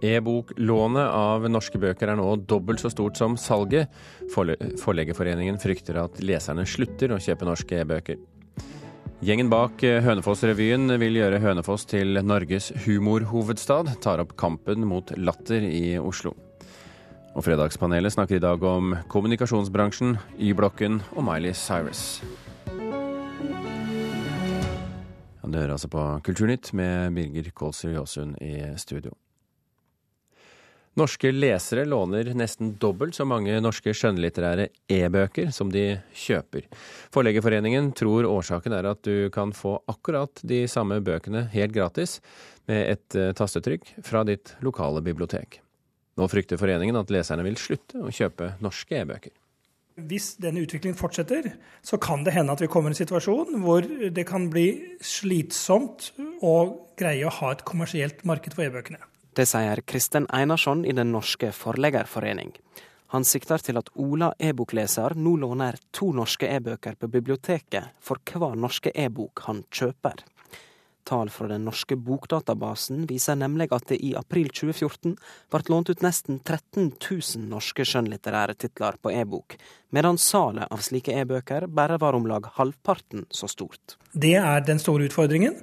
E-boklånet av norske bøker er nå dobbelt så stort som salget. Forleggerforeningen frykter at leserne slutter å kjøpe norske e-bøker. Gjengen bak Hønefoss-revyen vil gjøre Hønefoss til Norges humorhovedstad, tar opp kampen mot latter i Oslo. Og Fredagspanelet snakker i dag om kommunikasjonsbransjen, Y-blokken og Miley Cyrus. Du hører altså på Kulturnytt med Birger Kålsrud Jåsund i studio. Norske lesere låner nesten dobbelt så mange norske skjønnlitterære e-bøker som de kjøper. Forleggerforeningen tror årsaken er at du kan få akkurat de samme bøkene helt gratis med et eh, tastetrykk fra ditt lokale bibliotek. Nå frykter foreningen at leserne vil slutte å kjøpe norske e-bøker. Hvis denne utviklingen fortsetter, så kan det hende at vi kommer i en situasjon hvor det kan bli slitsomt å greie å ha et kommersielt marked for e-bøkene. Det sier Kristen Einarsson i Den norske forleggerforening. Han sikter til at Ola e-bokleser nå låner to norske e-bøker på biblioteket for hver norske e-bok han kjøper. Tall fra den norske bokdatabasen viser nemlig at det i april 2014 ble lånt ut nesten 13 000 norske skjønnlitterære titler på e-bok, medan salet av slike e-bøker bare var om lag halvparten så stort. Det er den store utfordringen.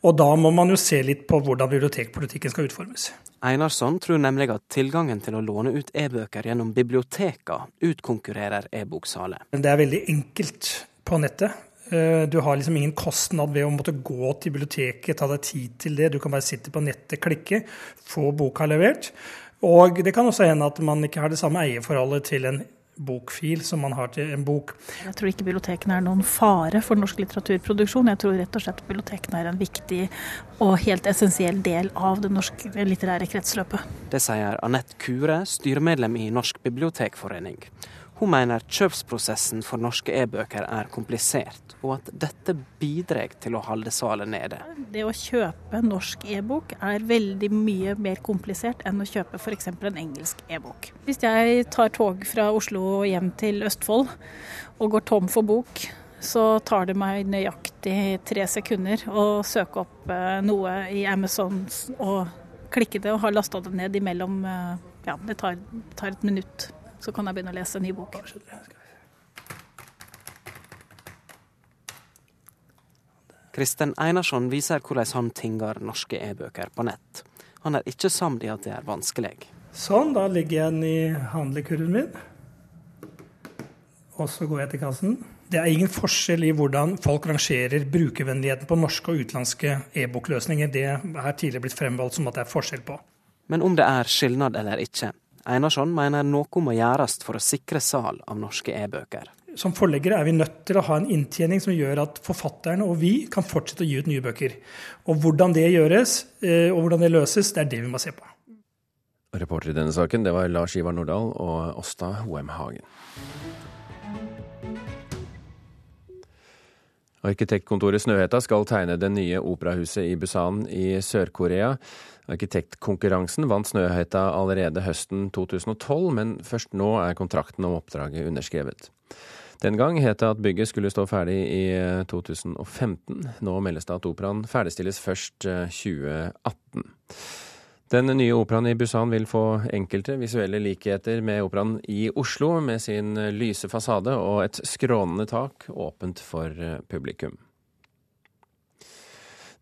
Og da må man jo se litt på hvordan bibliotekpolitikken skal utformes. Einarsson tror nemlig at tilgangen til å låne ut e-bøker gjennom biblioteka utkonkurrerer e-boksalet. Det er veldig enkelt på nettet. Eh, du har liksom ingen kostnad ved å måtte gå til biblioteket, ta deg tid til det. Du kan bare sitte på nettet, klikke, få boka levert. Og det kan også hende at man ikke har det samme eierforholdet til en bokfil som man har til en bok. Jeg tror ikke bibliotekene er noen fare for norsk litteraturproduksjon. Jeg tror rett og slett bibliotekene er en viktig og helt essensiell del av det norske litterære kretsløpet. Det sier Anette Kure, styremedlem i Norsk bibliotekforening. Hun mener kjøpsprosessen for norske e-bøker er komplisert, og at dette bidrar til å holde salet nede. Det å kjøpe norsk e-bok er veldig mye mer komplisert enn å kjøpe f.eks. en engelsk e-bok. Hvis jeg tar tog fra Oslo hjem til Østfold og går tom for bok, så tar det meg nøyaktig tre sekunder å søke opp eh, noe i Amazon og klikke det og ha lasta det ned imellom eh, Ja, det tar, tar et minutt så kan jeg begynne å lese en ny bok. Kristen Einarsson viser hvordan han tinger norske e-bøker på nett. Han er ikke samd i at det er vanskelig. Sånn, da ligger jeg den i handlekurven min. Og så går jeg til kassen. Det er ingen forskjell i hvordan folk rangerer brukervennligheten på norske og utenlandske e-bokløsninger. Det er tidligere blitt fremvalgt som at det er forskjell på. Men om det er skilnad eller ikke, Einarsson mener noe må gjøres for å sikre sal av norske e-bøker. Som forleggere er vi nødt til å ha en inntjening som gjør at forfatterne og vi kan fortsette å gi ut nye bøker. Og hvordan det gjøres, eh, og hvordan det løses, det er det vi må se på. Reporter i denne saken, det var Lars Ivar Nordahl og Åsta Hoem Hagen. Arkitektkontoret Snøhetta skal tegne det nye operahuset i Busan i Sør-Korea. Arkitektkonkurransen vant Snøhetta allerede høsten 2012, men først nå er kontrakten om oppdraget underskrevet. Den gang het det at bygget skulle stå ferdig i 2015. Nå meldes det at operaen ferdigstilles først 2018. Eh, Den nye operaen i Busan vil få enkelte visuelle likheter med operaen i Oslo, med sin lyse fasade og et skrånende tak åpent for eh, publikum.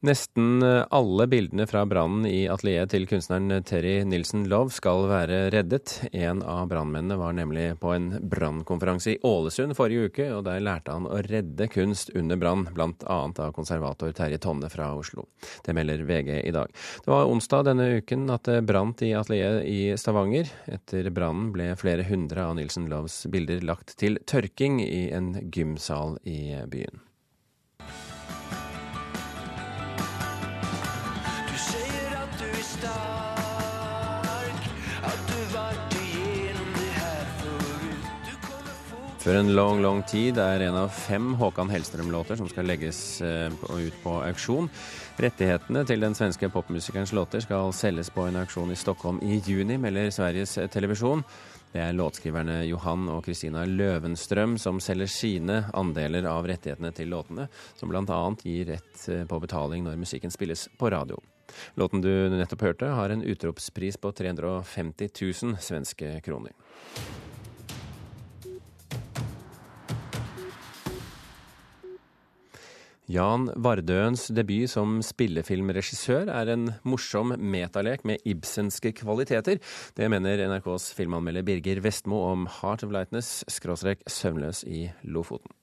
Nesten eh, alle bildene fra brannen i atelieret til kunstneren Terry Nilsen Love skal være reddet. En av brannmennene var nemlig på en brannkonferanse i Ålesund forrige uke, og der lærte han å redde kunst under brann, bl.a. av konservator Terje Tonne fra Oslo. Det melder VG i dag. Det var onsdag denne uken at det brant i atelieret i Stavanger. Etter brannen ble flere hundre av Nilsen Loves bilder lagt til tørking i en gymsal i byen. Før en long, long tid er en av fem Håkan Hellstrøm-låter som skal legges eh, ut på auksjon. Rettighetene til den svenske popmusikerens låter skal selges på en auksjon i Stockholm i juni, melder Sveriges Televisjon. Det er låtskriverne Johan og Kristina Løvenstrøm som selger sine andeler av rettighetene til låtene, som bl.a. gir rett eh, på betaling når musikken spilles på radio. Låten du nettopp hørte, har en utropspris på 350 000 svenske kroner. Jan Vardøens debut som spillefilmregissør er en morsom metalek med ibsenske kvaliteter. Det mener NRKs filmanmelder Birger Vestmo om Heart of Lightness skråstrek søvnløs i Lofoten.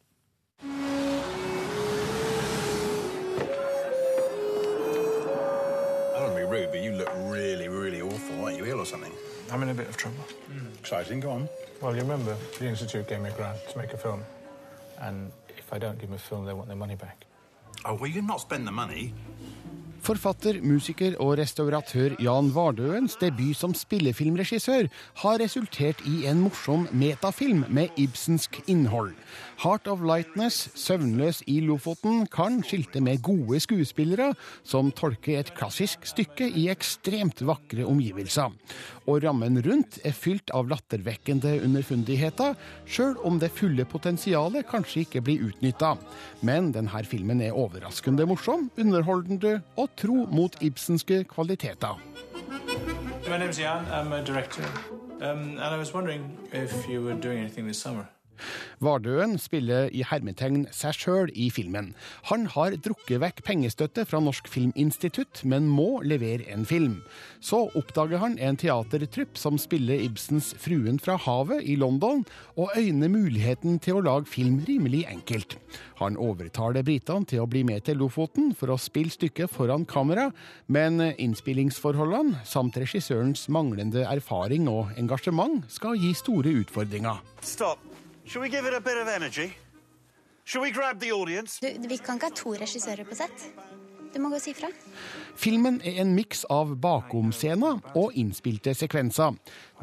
rude, but you look really, really awful. Aren't you ill or something? I'm in a bit of trouble. Mm. Exciting. Go on. Well, you remember the Institute gave me a grant to make a film. And if I don't give them a film, they want their money back. Oh, well, you not spend the money. Forfatter, musiker og restauratør Jan Vardøens debut som spillefilmregissør har resultert i en morsom metafilm med ibsensk innhold. 'Heart of Lightness', 'Søvnløs i Lofoten', kan skilte med gode skuespillere som tolker et klassisk stykke i ekstremt vakre omgivelser. Og rammen rundt er fylt av lattervekkende underfundigheter, sjøl om det fulle potensialet kanskje ikke blir utnytta. Men denne filmen er overraskende morsom, underholdende og tro mot ibsenske kvaliteter. My name Jan. I'm a director. Um, and I was wondering if you were doing anything this summer. Vardøen spiller i hermetegn seg sjøl i filmen. Han har drukket vekk pengestøtte fra Norsk Filminstitutt, men må levere en film. Så oppdager han en teatertrupp som spiller Ibsens 'Fruen fra havet' i London, og øyner muligheten til å lage film rimelig enkelt. Han overtaler britene til å bli med til Lofoten for å spille stykket foran kamera, men innspillingsforholdene samt regissørens manglende erfaring og engasjement skal gi store utfordringer. Stopp. Should we give it a bit of energy? Should we grab the audience? Du, vi kan ikke ha to regissører på sett. Du må gå og si fra. Filmen er en miks av bakomscener og innspilte sekvenser.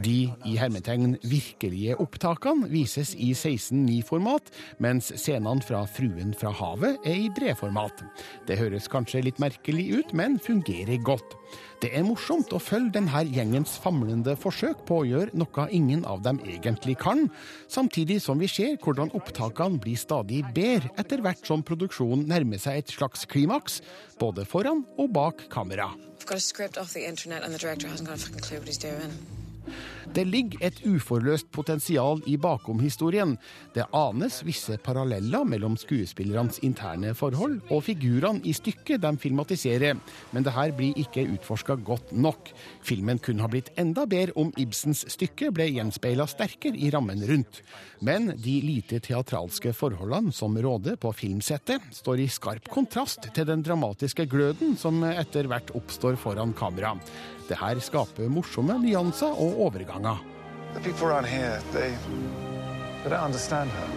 De i hermetegn virkelige opptakene vises i 16.9-format, mens scenene fra Fruen fra havet er i bredformat. Det høres kanskje litt merkelig ut, men fungerer godt. Det er morsomt å følge denne gjengens famlende forsøk på å gjøre noe ingen av dem egentlig kan, samtidig som vi ser hvordan opptakene blir stadig bedre etter hvert som produksjonen nærmer seg et slags klimaks, både foran og bak kamera. Det ligger et uforløst potensial i bakomhistorien. Det anes visse paralleller mellom skuespillernes interne forhold og figurene i stykket de filmatiserer, men det her blir ikke utforska godt nok. Filmen kunne ha blitt enda bedre om Ibsens stykke ble gjenspeila sterkere i rammen rundt. Men de lite teatralske forholdene som råder på filmsettet, står i skarp kontrast til den dramatiske gløden som etter hvert oppstår foran kamera. Det her skaper morsomme nyanser og overganger. Here, they, they don't understand her.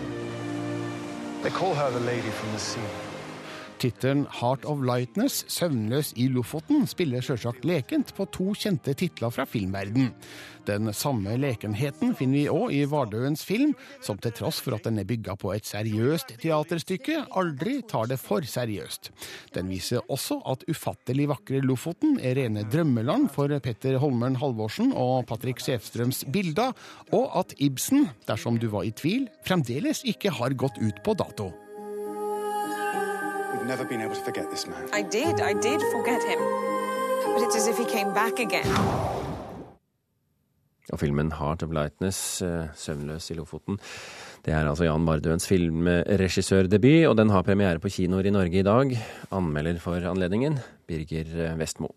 They call her the lady from the sea. Tittelen 'Heart of Lightness', 'Søvnløs i Lofoten', spiller sjølsagt lekent på to kjente titler fra filmverden. Den samme lekenheten finner vi òg i Vardøens film, som til tross for at den er bygga på et seriøst teaterstykke, aldri tar det for seriøst. Den viser også at ufattelig vakre Lofoten er rene drømmeland for Petter Holmern Halvorsen og Patrick Sæfstrøms bilder, og at Ibsen, dersom du var i tvil, fremdeles ikke har gått ut på dato never been able to forget this man. I did. I did forget him. But it's as if he came back again. Og filmen 'Heart of Lightness', eh, 'Søvnløs i Lofoten', det er altså Jan Bardøens filmregissørdebut, og den har premiere på kinoer i Norge i dag. Anmelder for anledningen, Birger Vestmo.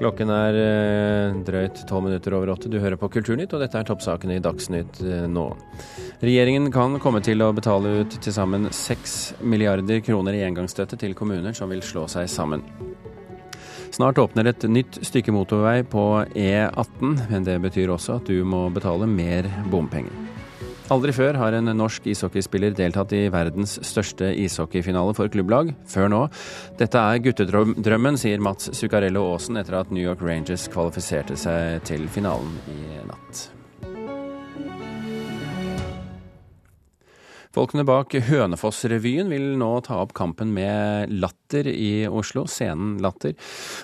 Klokken er eh, drøyt tolv minutter over åtte. Du hører på Kulturnytt, og dette er toppsakene i Dagsnytt eh, nå. Regjeringen kan komme til å betale ut til sammen 6 milliarder kroner i engangsstøtte til kommuner som vil slå seg sammen. Snart åpner et nytt stykke motorvei på E18, men det betyr også at du må betale mer bompenger. Aldri før har en norsk ishockeyspiller deltatt i verdens største ishockeyfinale for klubblag, før nå. Dette er guttedrømmen, sier Mats Zuccarello Aasen etter at New York Rangers kvalifiserte seg til finalen i natt. Folkene bak Hønefoss-revyen vil nå ta opp kampen med Latter i Oslo, scenen Latter,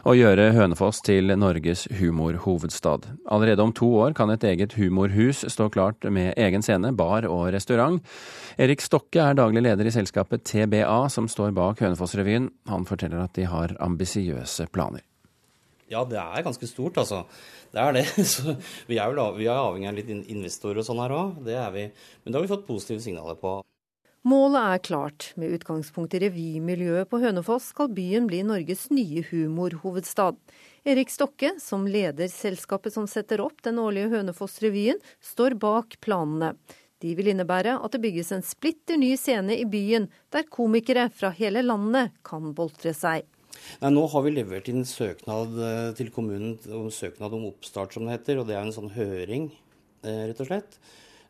og gjøre Hønefoss til Norges humorhovedstad. Allerede om to år kan et eget humorhus stå klart med egen scene, bar og restaurant. Erik Stokke er daglig leder i selskapet TBA, som står bak Hønefoss-revyen. Han forteller at de har ambisiøse planer. Ja, det er ganske stort, altså. Det er det. Så vi er, vel, vi er avhengig av litt investorer og sånn her òg. Det er vi. Men det har vi fått positive signaler på. Målet er klart. Med utgangspunkt i revymiljøet på Hønefoss skal byen bli Norges nye humorhovedstad. Erik Stokke, som leder selskapet som setter opp den årlige Hønefoss-revyen, står bak planene. De vil innebære at det bygges en splitter ny scene i byen, der komikere fra hele landet kan boltre seg. Nei, Nå har vi levert inn søknad eh, til kommunen om søknad om oppstart, som det heter. Og det er en sånn høring, eh, rett og slett.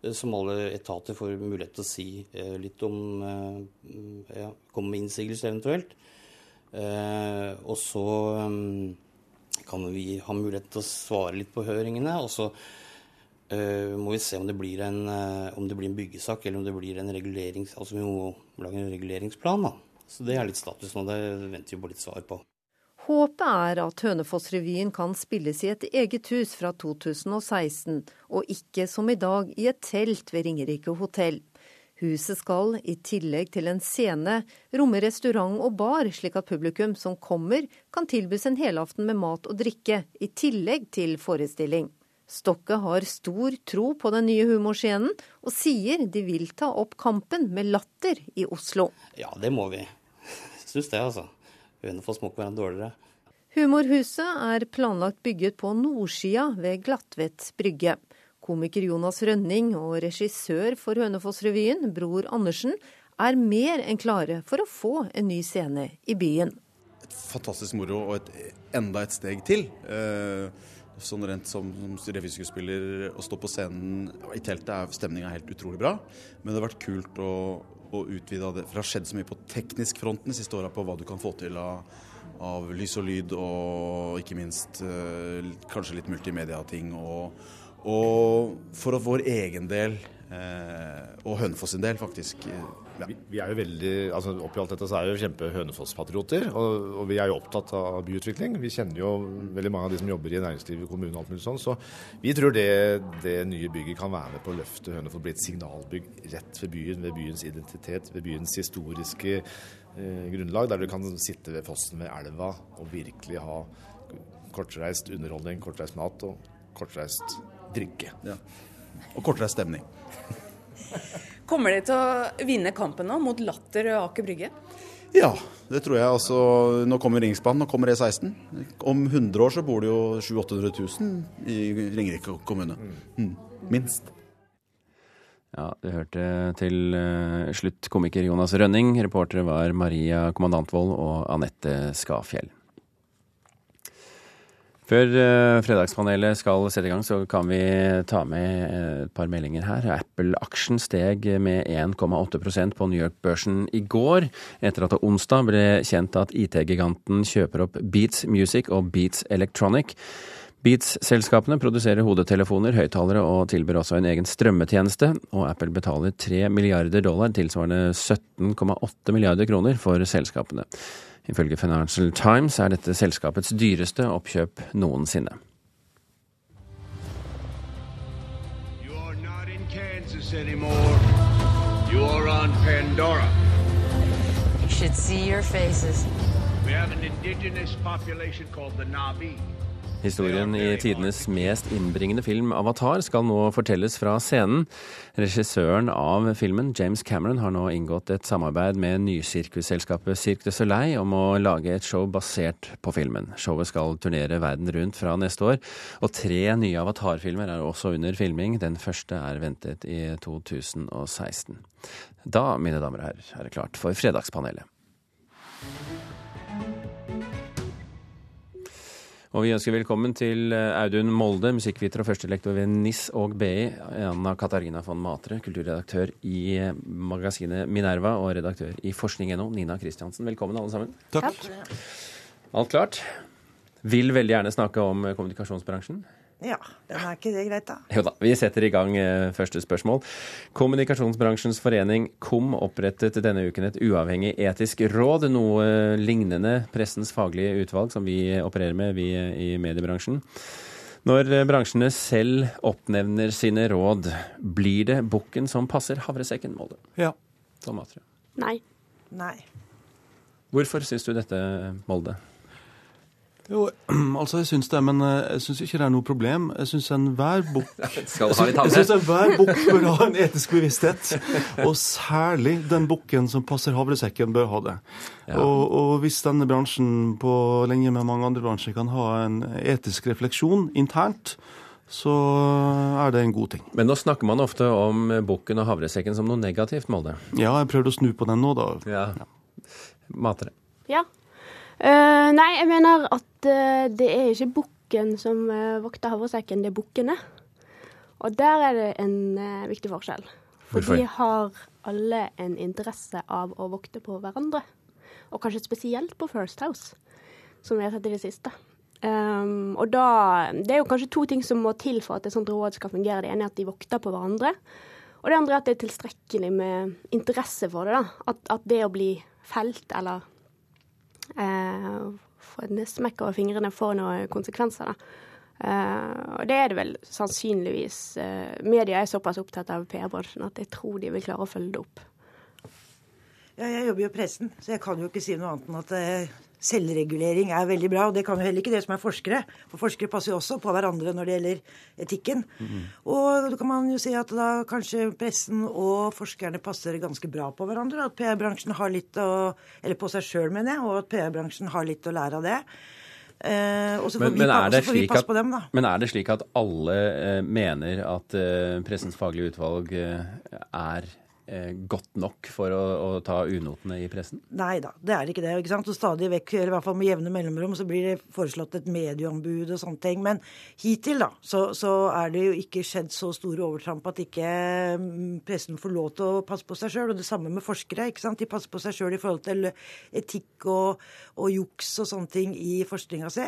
Eh, som alle etater får mulighet til å si litt om ja, Komme med innsigelse eventuelt. Og så kan vi ha mulighet til å svare litt på høringene. Og så må vi se om det blir en, om det blir en byggesak, eller om det blir en regulerings... Altså vi må lage en reguleringsplan, da. Så det er litt status nå. Det venter vi på litt svar på. Håpet er at Hønefoss-revyen kan spilles i et eget hus fra 2016, og ikke som i dag i et telt ved Ringerike hotell. Huset skal, i tillegg til en scene, romme restaurant og bar, slik at publikum som kommer, kan tilbys en helaften med mat og drikke, i tillegg til forestilling. Stokke har stor tro på den nye humorscenen, og sier de vil ta opp kampen med latter i Oslo. Ja, det må vi. Syns det, altså. Hønefoss må ikke være dårligere. Humorhuset er planlagt bygget på nordsida ved Glattvet brygge. Komiker Jonas Rønning og regissør for Hønefoss-revyen, Bror Andersen, er mer enn klare for å få en ny scene i byen. Et fantastisk moro og et, enda et steg til. Eh, sånn rent som, som revyskuespiller å stå på scenen i teltet er stemninga helt utrolig bra. Men det har vært kult å, å utvide det. For det har skjedd så mye på teknisk fronten de siste åra på hva du kan få til av, av lys og lyd, og ikke minst eh, kanskje litt multimedia-ting. Og, og, for vår egen del, eh, og Hønefoss sin del, faktisk ja. Vi, vi, er jo veldig, altså Oppi alt dette så er vi kjempe Hønefoss-patrioter. Og, og, vi er jo opptatt av byutvikling. Vi kjenner jo veldig mange av de som jobber i næringslivet, kommunen og alt mulig sånn. Så vi tror det, det nye bygget kan være med på å løfte Hønefoss, bli et signalbygg rett ved byen, ved byens identitet, ved byens historiske eh, grunnlag. Der du kan sitte ved fossen ved elva og virkelig ha kortreist underholdning, kortreist mat og kortreist drikke. Ja. Og kortreist stemning. Kommer de til å vinne kampen nå mot Latter og Aker Brygge? Ja, det tror jeg. Altså, nå kommer Ringsbanen, nå kommer E16. Om 100 år så bor det jo 700 000-800 000 i Ringerike kommune. Mm. Minst. Ja, du hørte til uh, slutt komiker Jonas Rønning. Reportere var Maria Kommandantvold og Anette Skafjell. Før uh, Fredagspanelet skal sette i gang, så kan vi ta med eh, et par meldinger her. Apple-aksjen steg med 1,8% på New York-børsen i går, etter at det onsdag ble kjent at IT-giganten kjøper opp Beats Music og Beats Electronic. Beats-selskapene produserer hodetelefoner, høyttalere og tilbyr også en egen strømmetjeneste, og Apple betaler 3 milliarder dollar, tilsvarende 17,8 milliarder kroner, for selskapene. Ifølge Financial Times er dette selskapets dyreste oppkjøp noensinne. You should see your faces. We have an indigenous population called the Navi. Historien i tidenes mest innbringende film, 'Avatar', skal nå fortelles fra scenen. Regissøren av filmen, James Cameron, har nå inngått et samarbeid med nysirkusselskapet Cirque du Soleil om å lage et show basert på filmen. Showet skal turnere verden rundt fra neste år, og tre nye Avatar-filmer er også under filming. Den første er ventet i 2016. Da, mine damer og herrer, er det klart for Fredagspanelet. Og vi ønsker velkommen til eh, Audun Molde, musikkviter og førstelektor ved NIS og BI. Anna Katarina von Matre, kulturredaktør i eh, magasinet Minerva og redaktør i forskning.no. Nina Kristiansen, velkommen alle sammen. Takk. Alt klart? Vil veldig gjerne snakke om eh, kommunikasjonsbransjen. Ja, den er ikke det greit, da? Jo da, vi setter i gang eh, første spørsmål. Kommunikasjonsbransjens forening KOM opprettet denne uken et uavhengig etisk råd, noe lignende Pressens faglige utvalg som vi opererer med, vi i mediebransjen. Når bransjene selv oppnevner sine råd, blir det bukken som passer havresekken, Molde? Ja. Tom Atre. Nei. Nei. Hvorfor syns du dette, Molde? Jo, altså jeg syns det, men eh, jeg syns ikke det er noe problem. Jeg syns enhver bukk bukk bør ha en etisk bevissthet. Og særlig den bukken som passer havresekken, bør ha det. Ja. Og, og hvis denne bransjen på linje med mange andre bransjer kan ha en etisk refleksjon internt, så er det en god ting. Men nå snakker man ofte om bukken og havresekken som noe negativt, Molde. Ja, jeg prøvde å snu på den nå, da. Ja. Matere. Ja. Eh, nei, jeg mener at uh, det er ikke bukken som uh, vokter havresekken, det er bukkene. Og der er det en viktig forskjell. For Hvorfor? de har alle en interesse av å vokte på hverandre. Og kanskje spesielt på First House, som vi har sett i det siste. Um, og da, Det er jo kanskje to ting som må til for at et sånt råd skal fungere. Det ene er at de vokter på hverandre. Og det andre er at det er tilstrekkelig med interesse for det. da. At, at det å bli felt eller eh, for en smekk over fingrene får noen konsekvenser. da. Eh, og det er det vel sannsynligvis. Uh, media er såpass opptatt av PR-bransjen at jeg tror de vil klare å følge det opp. Ja, jeg jobber jo i pressen, så jeg kan jo ikke si noe annet enn at eh, selvregulering er veldig bra. Og det kan jo heller ikke det som er forskere. For forskere passer jo også på hverandre når det gjelder etikken. Og da kan man jo si at da kanskje pressen og forskerne passer ganske bra på hverandre. At PR-bransjen har litt å Eller på seg sjøl, mener jeg. Og at PR-bransjen har litt å lære av det. Eh, og så får, Men, vi, men, er det vi slik passe at, på dem, da. men er det slik at alle eh, mener at eh, Pressens faglige utvalg eh, er godt nok for å, å ta unotene i pressen? Nei da, det er ikke det. ikke sant? Og stadig vekk, eller i hvert fall med jevne mellomrom, så blir det foreslått et medieombud og sånne ting. Men hittil da, så, så er det jo ikke skjedd så store overtramp at ikke mm, pressen får lov til å passe på seg sjøl. Og det samme med forskere. ikke sant? De passer på seg sjøl i forhold til etikk og, og juks og sånne ting i forskninga si.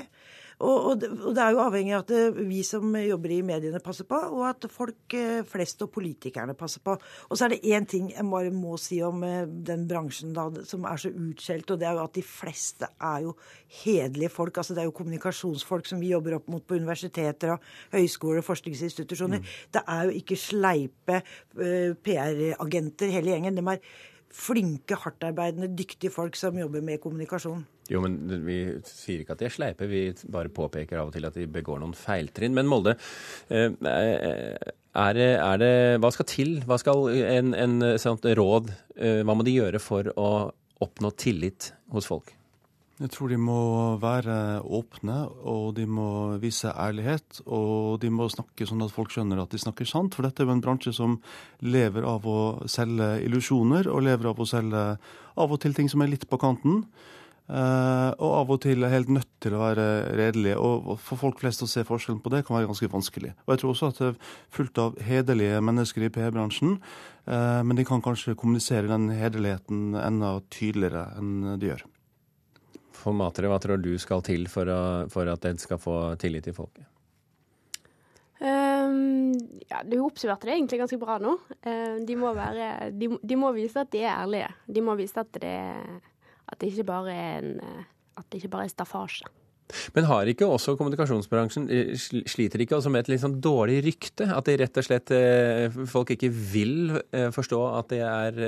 Og, og, det, og det er jo avhengig av at det, vi som jobber i mediene passer på, og at folk eh, flest og politikerne passer på. Og så er det én ting jeg bare må si om eh, den bransjen da, som er så utskjelt, og det er jo at de fleste er jo hederlige folk. altså Det er jo kommunikasjonsfolk som vi jobber opp mot på universiteter og høyskoler og forskningsinstitusjoner. Det er jo ikke sleipe uh, PR-agenter hele gjengen. De er flinke, hardtarbeidende, dyktige folk som jobber med kommunikasjon. Jo, men vi sier ikke at de er sleipe, vi bare påpeker av og til at de begår noen feiltrinn. Men Molde, eh, er det, er det, hva skal til? Hva skal en, en sånt råd, eh, hva må de gjøre for å oppnå tillit hos folk? Jeg tror de må være åpne, og de må vise ærlighet. Og de må snakke sånn at folk skjønner at de snakker sant. For dette er jo en bransje som lever av å selge illusjoner, og lever av å selge av og til ting som er litt på kanten. Eh, og av og til er helt nødt til å være redelig. Og for folk flest å se forskjellen på det kan være ganske vanskelig. Og jeg tror også at det er fullt av hederlige mennesker i PR-bransjen, Uh, men de kan kanskje kommunisere den hederligheten enda tydeligere enn de gjør. For Matre, hva tror du skal til for, å, for at den skal få tillit i folket? Um, ja, Du oppsummerte det egentlig ganske bra nå. Uh, de, må være, de, de må vise at de er ærlige. De må vise at det, at det ikke bare er en eh, at det ikke bare er staffasje. Men har ikke også kommunikasjonsbransjen eh, Sliter ikke også med et litt sånn dårlig rykte? At de rett og slett eh, folk ikke vil eh, forstå at det er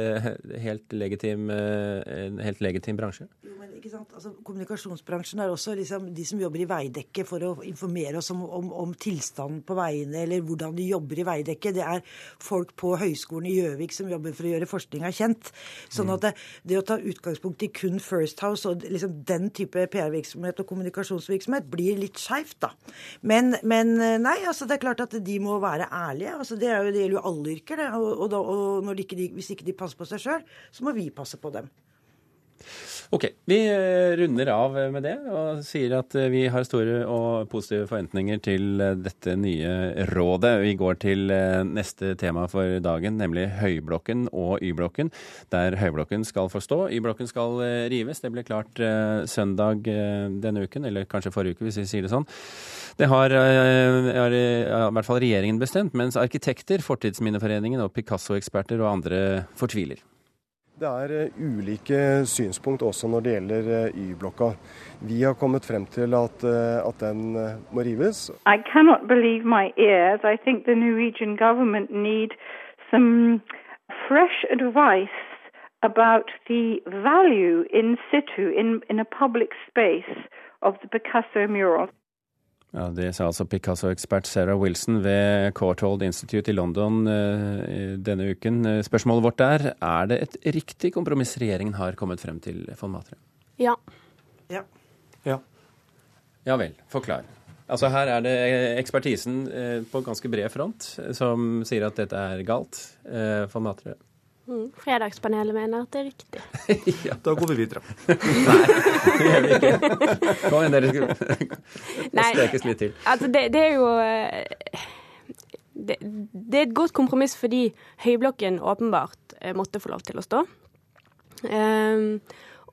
helt legitim, en helt legitim bransje? Jo, men ikke sant? Altså, kommunikasjonsbransjen er også liksom de som jobber i Veidekke for å informere oss om, om, om tilstanden på veiene, eller hvordan de jobber i Veidekke. Det er folk på Høgskolen i Gjøvik som jobber for å gjøre forskninga kjent. Sånn at det, det å ta utgangspunkt i kun First House og liksom den type PR-virksomhet og kommunikasjonsvirksomhet blir litt skeivt, da. Men, men nei, altså det er klart at de må være ærlige. Altså, det, jo, det gjelder jo alle yrker. Det. Og, og, da, og de ikke, de, hvis ikke de passer på seg sjøl, så må vi passe på dem. Ok, vi eh, runder av med det og sier at eh, vi har store og positive forventninger til eh, dette nye rådet. Vi går til neste tema for dagen, nemlig Høyblokken og Y-blokken, der Høyblokken skal få stå. Y-blokken skal rives. Det ble klart søndag denne uken, eller kanskje forrige uke, hvis vi sier det sånn. Det har, har i hvert fall regjeringen bestemt, mens arkitekter, Fortidsminneforeningen og Picasso-eksperter og andre fortviler. Det er eh, ulike synspunkt også når det gjelder eh, Y-blokka. Vi har kommet frem til at, eh, at den må rives. I cannot believe my ears. I think the Norwegian government need some fresh advice about the value in situ, in, in a public space, Picasso mural. Ja, Det sa altså Picasso-ekspert Sarah Wilson ved Courtauld Institute i London eh, denne uken. Spørsmålet vårt er er det et riktig kompromiss regjeringen har kommet frem til, von Matre? Ja. ja. Ja. Ja vel. Forklar. Altså Her er det ekspertisen eh, på ganske bred front som sier at dette er galt. Eh, von Matre? Mm, fredagspanelet mener at det er riktig. ja, Da går vi videre. Nei, det gjør vi ikke. Kom igjen, dere skal strekes litt til. Altså, det, det er jo eh, det, det, er et godt kompromiss fordi Høyblokken åpenbart eh, måtte få lov til å stå. Um,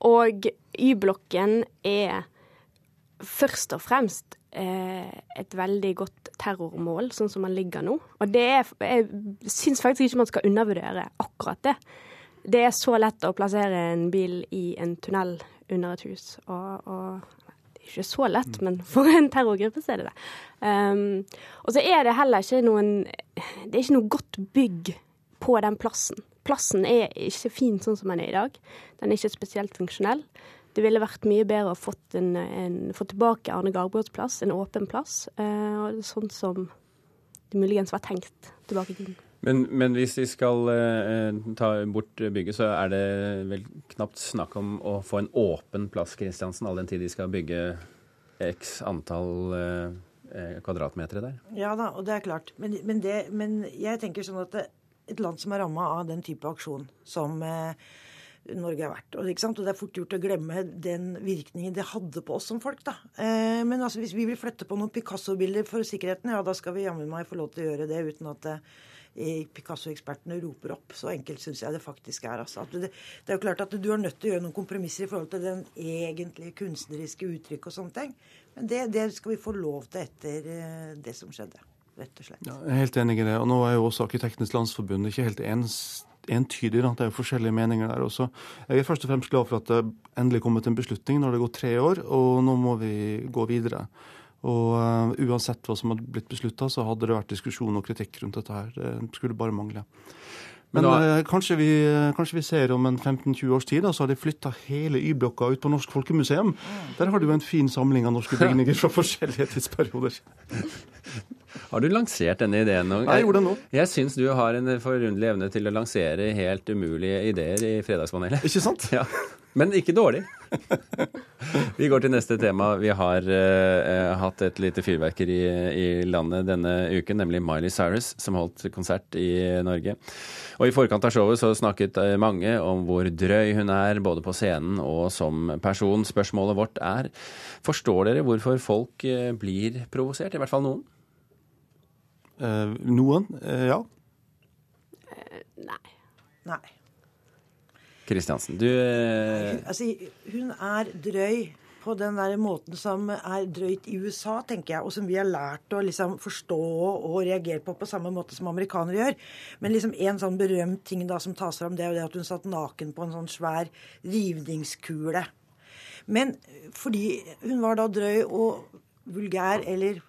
og Y-blokken er først og fremst eh, et veldig godt terrormål, sånn som man ligger nå. Og det er, jeg syns faktisk ikke man skal undervurdere akkurat det. Det er så lett å plassere en bil i en tunnel under et hus. Og, og det er ikke så lett, men for en terrorgruppe så er det det. Um, og så er det heller ikke noen Det er ikke noe godt bygg på den plassen. Plassen er ikke fin sånn som den er i dag. Den er ikke spesielt funksjonell. Det ville vært mye bedre å fått, en, en, få tilbake Arne Garborgs plass, en åpen plass. Eh, sånn som det muligens var tenkt tilbake i tiden. Men, men, hvis de skal eh, ta bort bygget, så er det vel knapt snakk om å få en åpen plass, Kristiansen, all den tid de skal bygge x antall eh, eh kvadratmeter der? Ja da, og det er klart. Men, men, det, men jeg tenker sånn at et land som er ramma av den type aksjon som eh, Norge har vært. Og, det er fort gjort å glemme den virkningen det hadde på oss som folk. da. Eh, men altså, hvis vi vil flytte på noen Picasso-bilder for sikkerheten, ja, da skal vi jammen meg få lov til å gjøre det uten at eh, Picasso-ekspertene roper opp. Så enkelt syns jeg det faktisk er. Altså. Det, det, er jo klart at du er nødt til å gjøre noen kompromisser i forhold til den egentlige kunstneriske uttrykk og sånne ting. Men det, det skal vi få lov til etter eh, det som skjedde. Rett og slett. Ja, jeg er helt enig i det. Og nå er jo også Arkitektenes Landsforbund ikke helt ens entydig. Da. Det er jo forskjellige meninger der også. Jeg er først og fremst glad for at det endelig kommet en beslutning når det går tre år, og nå må vi gå videre. Og uh, uansett hva som hadde blitt beslutta, så hadde det vært diskusjon og kritikk rundt dette her. Det skulle bare mangle. Men, Men da, uh, kanskje, vi, uh, kanskje, vi, ser om en 15-20 års tid, da, så har de flytta hele Y-blokka ut på Norsk Folkemuseum. Der har du jo en fin samling av norske bygninger fra forskjellige tidsperioder. Har du lansert denne ideen nå? Jeg gjorde det nå. Jeg syns du har en forunderlig evne til å lansere helt umulige ideer i Fredagspanelet. Ikke sant? Ja. Men ikke dårlig. Vi går til neste tema. Vi har uh, hatt et lite fyrverkeri i landet denne uken, nemlig Miley Cyrus, som holdt konsert i Norge. Og I forkant av showet så snakket eh, mange om hvor drøy hun er, både på scenen og som person. Spørsmålet vårt er forstår dere hvorfor folk eh, blir provosert, i hvert fall noen? Eh, noen, eh, ja. Eh, nei. Nei. Kristiansen, du. Altså, hun er drøy på den der måten som er drøyt i USA, tenker jeg, og som vi har lært å liksom forstå og reagere på på samme måte som amerikanere gjør. Men liksom en sånn berømt ting da som tas fram, det er jo det at hun satt naken på en sånn svær rivningskule. Men fordi hun var da drøy og vulgær eller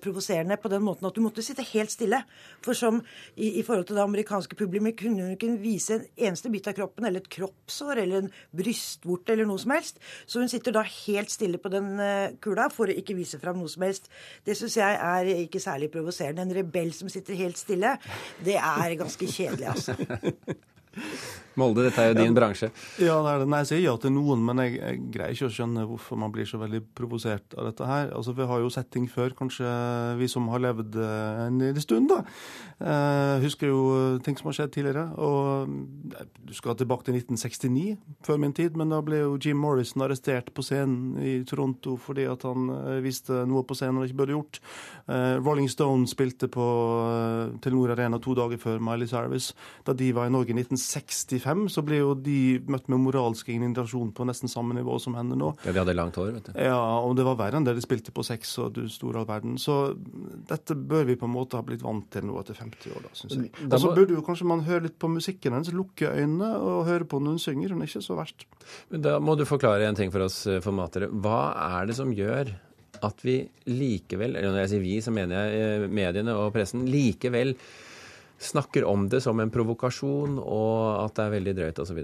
provoserende på den måten at du måtte sitte helt stille. For som i, i forhold til det amerikanske publikum kunne hun ikke vise en eneste bit av kroppen, eller et kroppsår, eller en brystvort, eller noe som helst. Så hun sitter da helt stille på den eh, kula for å ikke vise fram noe som helst. Det syns jeg er ikke særlig provoserende. En rebell som sitter helt stille, det er ganske kjedelig, altså. Molde, dette er jo din bransje. Ja, det er det. Nei, jeg sier ja til noen, men jeg, jeg, greier ikke å skjønne hvorfor man blir så veldig provosert av dette her. Altså, Vi har jo sett ting før, kanskje vi som har levd eh, en liten stund, da. Eh, husker jo ting som har skjedd tidligere. Og eh, du skal tilbake til 1969, før min tid, men da ble jo Jim Morrison arrestert på scenen i Toronto fordi at han eh, viste noe på scenen han ikke burde gjort. Eh, Rolling Stone spilte på eh, Telenor Arena to dager før Miley Cyrus. Da de var i Norge i 1965 så ble jo de møtt med moralsk indignasjon på nesten samme nivå som henne nå. Ja, De hadde langt hår, vet du. Ja, og det var verre enn det de spilte på sex og du store all verden. Så dette bør vi på en måte ha blitt vant til nå etter 50 år, da, syns jeg. Og så burde jo kanskje man høre litt på musikken hennes, lukke øynene og høre på når hun synger. Hun er ikke så verst. Men da må du forklare en ting for oss eh, formatere. Hva er det som gjør at vi likevel, eller når jeg sier vi, så mener jeg eh, mediene og pressen, likevel snakker om det som en provokasjon, og at det er veldig drøyt osv.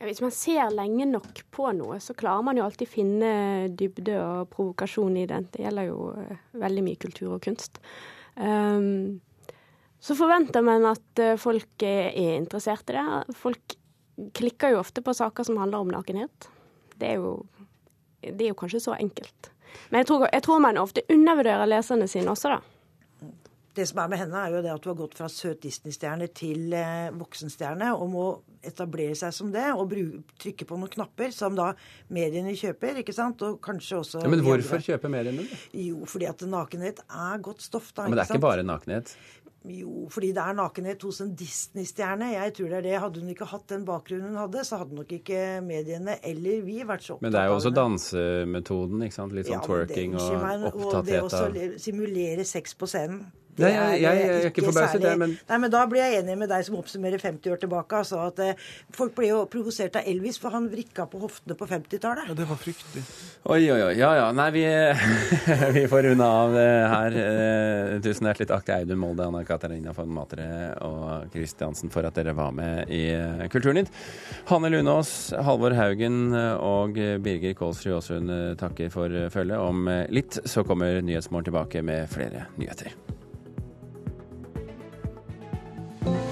Ja, hvis man ser lenge nok på noe, så klarer man jo alltid finne dybde og provokasjon i det. Det gjelder jo eh, veldig mye kultur og kunst. Um, så forventer man at eh, folk er interessert i det. Folk klikker jo ofte på saker som handler om nakenhet. Det er jo, det er jo kanskje så enkelt. Men jeg tror, jeg tror man ofte undervurderer leserne sine også, da det som er med henne, er jo det at du har gått fra søt Disney-stjerne til eh, voksenstjerne og må etablere seg som det og trykke på noen knapper som da mediene kjøper. ikke sant? Og kanskje også ja, Men hvorfor kjøper mediene det? Jo, fordi at nakenhet er godt stoff. da, ja, Men det er ikke bare nakenhet? Jo, fordi det er nakenhet hos en Disney-stjerne. Jeg tror det er det. Hadde hun ikke hatt den bakgrunnen hun hadde, så hadde nok ikke mediene eller vi vært så opptatt av det. Men det er jo også dansemetoden, ikke sant? Litt sånn ja, twerking og opptatthet av Og det å simulere sex på scenen. Det Nei, jeg, jeg, jeg, er ikke forbauset, jeg. men Nei, men da blir jeg enig med deg som oppsummerer 50 år tilbake. Altså at eh, Folk ble jo provosert av Elvis, for han vrikka på hoftene på 50-tallet. Ja, det var fryktelig. Oi, oi, oi. Ja, ja. Nei, vi, vi får runde av her. Eh, tusen hjertelig takk til Audun Molde, Anna Katarina von Matre og Kristiansen for at dere var med i eh, Kulturnytt. Hanne Lunås, Halvor Haugen og Birger Kålsrud Aasund takker for følget. Om litt så kommer Nyhetsmorgen tilbake med flere nyheter.